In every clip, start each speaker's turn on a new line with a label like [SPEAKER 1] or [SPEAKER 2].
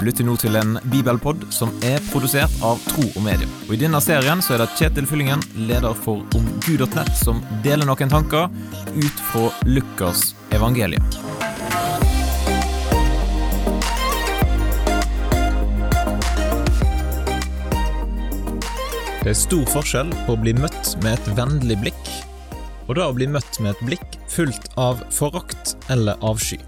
[SPEAKER 1] Du lytter nå til en bibelpod som er produsert av Tro og Medie. Og I denne serien så er det Kjetil Fyllingen, leder for omgud.nett, som deler noen tanker ut fra Lukas evangelium. Det er stor forskjell på å bli møtt med et vennlig blikk, og da å bli møtt med et blikk fullt av forakt eller avsky.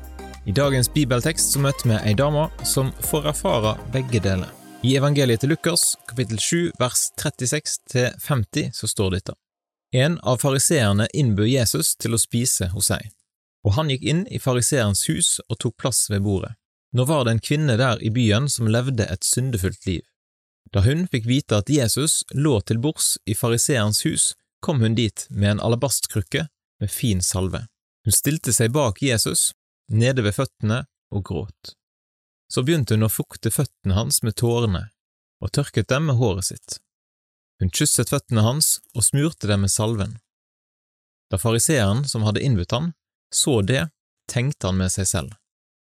[SPEAKER 1] I dagens bibeltekst så møter vi ei dame som får erfare begge deler. I evangeliet til Lukas, kapittel 7, vers 36 til 50, så står dette. En av fariseerne innbød Jesus til å spise hos seg, og han gikk inn i fariseerens hus og tok plass ved bordet. Nå var det en kvinne der i byen som levde et syndefullt liv. Da hun fikk vite at Jesus lå til bords i fariseerens hus, kom hun dit med en alabastkrukke med fin salve. Hun stilte seg bak Jesus nede ved føttene og gråt. Så begynte hun å fukte føttene hans med tårene og tørket dem med håret sitt. Hun kysset føttene hans og smurte dem med salven. Da fariseeren som hadde innbudt han, så det, tenkte han med seg selv.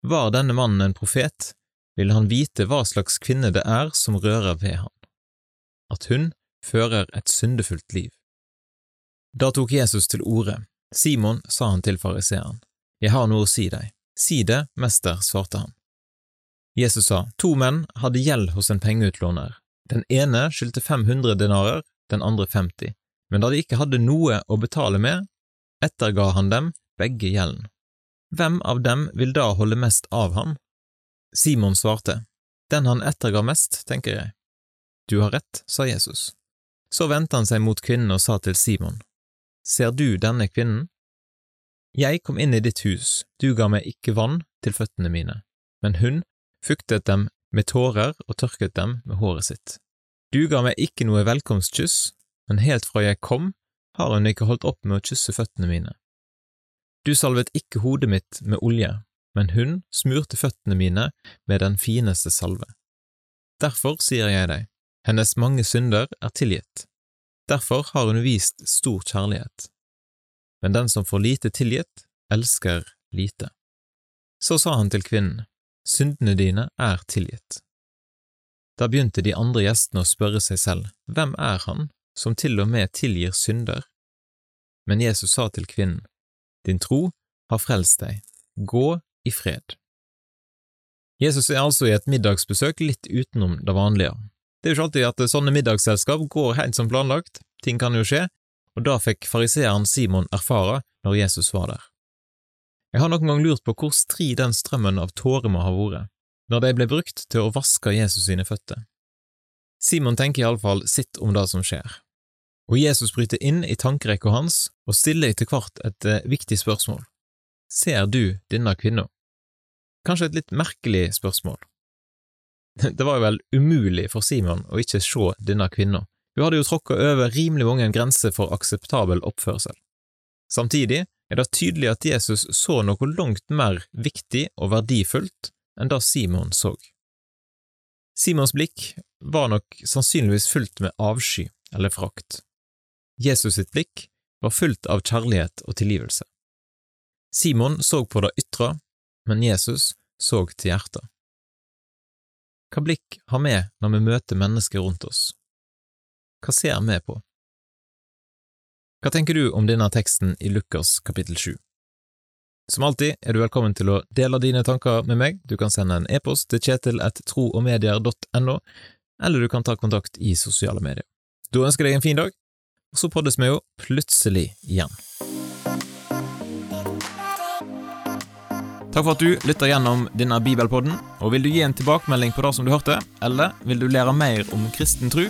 [SPEAKER 1] Var denne mannen en profet, ville han vite hva slags kvinne det er som rører ved han, at hun fører et syndefullt liv. Da tok Jesus til orde. Simon sa han til fariseeren. Jeg har noe å si deg. Si det, mester, svarte han. Jesus sa, to menn hadde gjeld hos en pengeutlåner. Den ene skyldte 500 denarer, den andre 50, men da de ikke hadde noe å betale med, etterga han dem begge gjelden. Hvem av dem vil da holde mest av ham? Simon svarte, den han etterga mest, tenker jeg. Du har rett, sa Jesus. Så vendte han seg mot kvinnen og sa til Simon, Ser du denne kvinnen? Jeg kom inn i ditt hus, du ga meg ikke vann til føttene mine, men hun fuktet dem med tårer og tørket dem med håret sitt. Du ga meg ikke noe velkomstkyss, men helt fra jeg kom, har hun ikke holdt opp med å kysse føttene mine. Du salvet ikke hodet mitt med olje, men hun smurte føttene mine med den fineste salve. Derfor sier jeg deg, hennes mange synder er tilgitt. Derfor har hun vist stor kjærlighet men den som får lite tilgitt, elsker lite. Så sa han til kvinnen, syndene dine er tilgitt. Da begynte de andre gjestene å spørre seg selv, hvem er han som til og med tilgir synder? Men Jesus sa til kvinnen, din tro har frelst deg, gå i fred. Jesus er altså i et middagsbesøk litt utenom det vanlige. Det er jo ikke alltid at sånne middagsselskap går helt som planlagt, ting kan jo skje, og da fikk fariseeren Simon erfare når Jesus var der. Jeg har noen gang lurt på hvor stri den strømmen av tårer må ha vært, når de ble brukt til å vaske Jesus sine føtter. Simon tenker iallfall sitt om det som skjer, og Jesus bryter inn i tankerekka hans og stiller etter hvert et eh, viktig spørsmål. Ser du denne kvinna? Kanskje et litt merkelig spørsmål. Det var jo vel umulig for Simon å ikke se denne kvinna, du hadde jo tråkka over rimelig mange grenser for akseptabel oppførsel. Samtidig er det tydelig at Jesus så noe langt mer viktig og verdifullt enn det Simon så. Simons blikk var nok sannsynligvis fullt med avsky eller frakt. Jesus sitt blikk var fullt av kjærlighet og tilgivelse. Simon så på det ytre, men Jesus så til hjertet. Hva blikk har vi når vi møter mennesker rundt oss? Hva ser vi på? Hva tenker du om denne teksten i Lukas kapittel 7? Som alltid er du velkommen til å dele dine tanker med meg, du kan sende en e-post til kjetil.troogmedier.no, eller du kan ta kontakt i sosiale medier. Da ønsker jeg deg en fin dag, og så poddes vi jo plutselig igjen. Takk for at du lytter gjennom denne bibelpodden, og vil du gi en tilbakemelding på det som du hørte, eller vil du lære mer om kristen tro,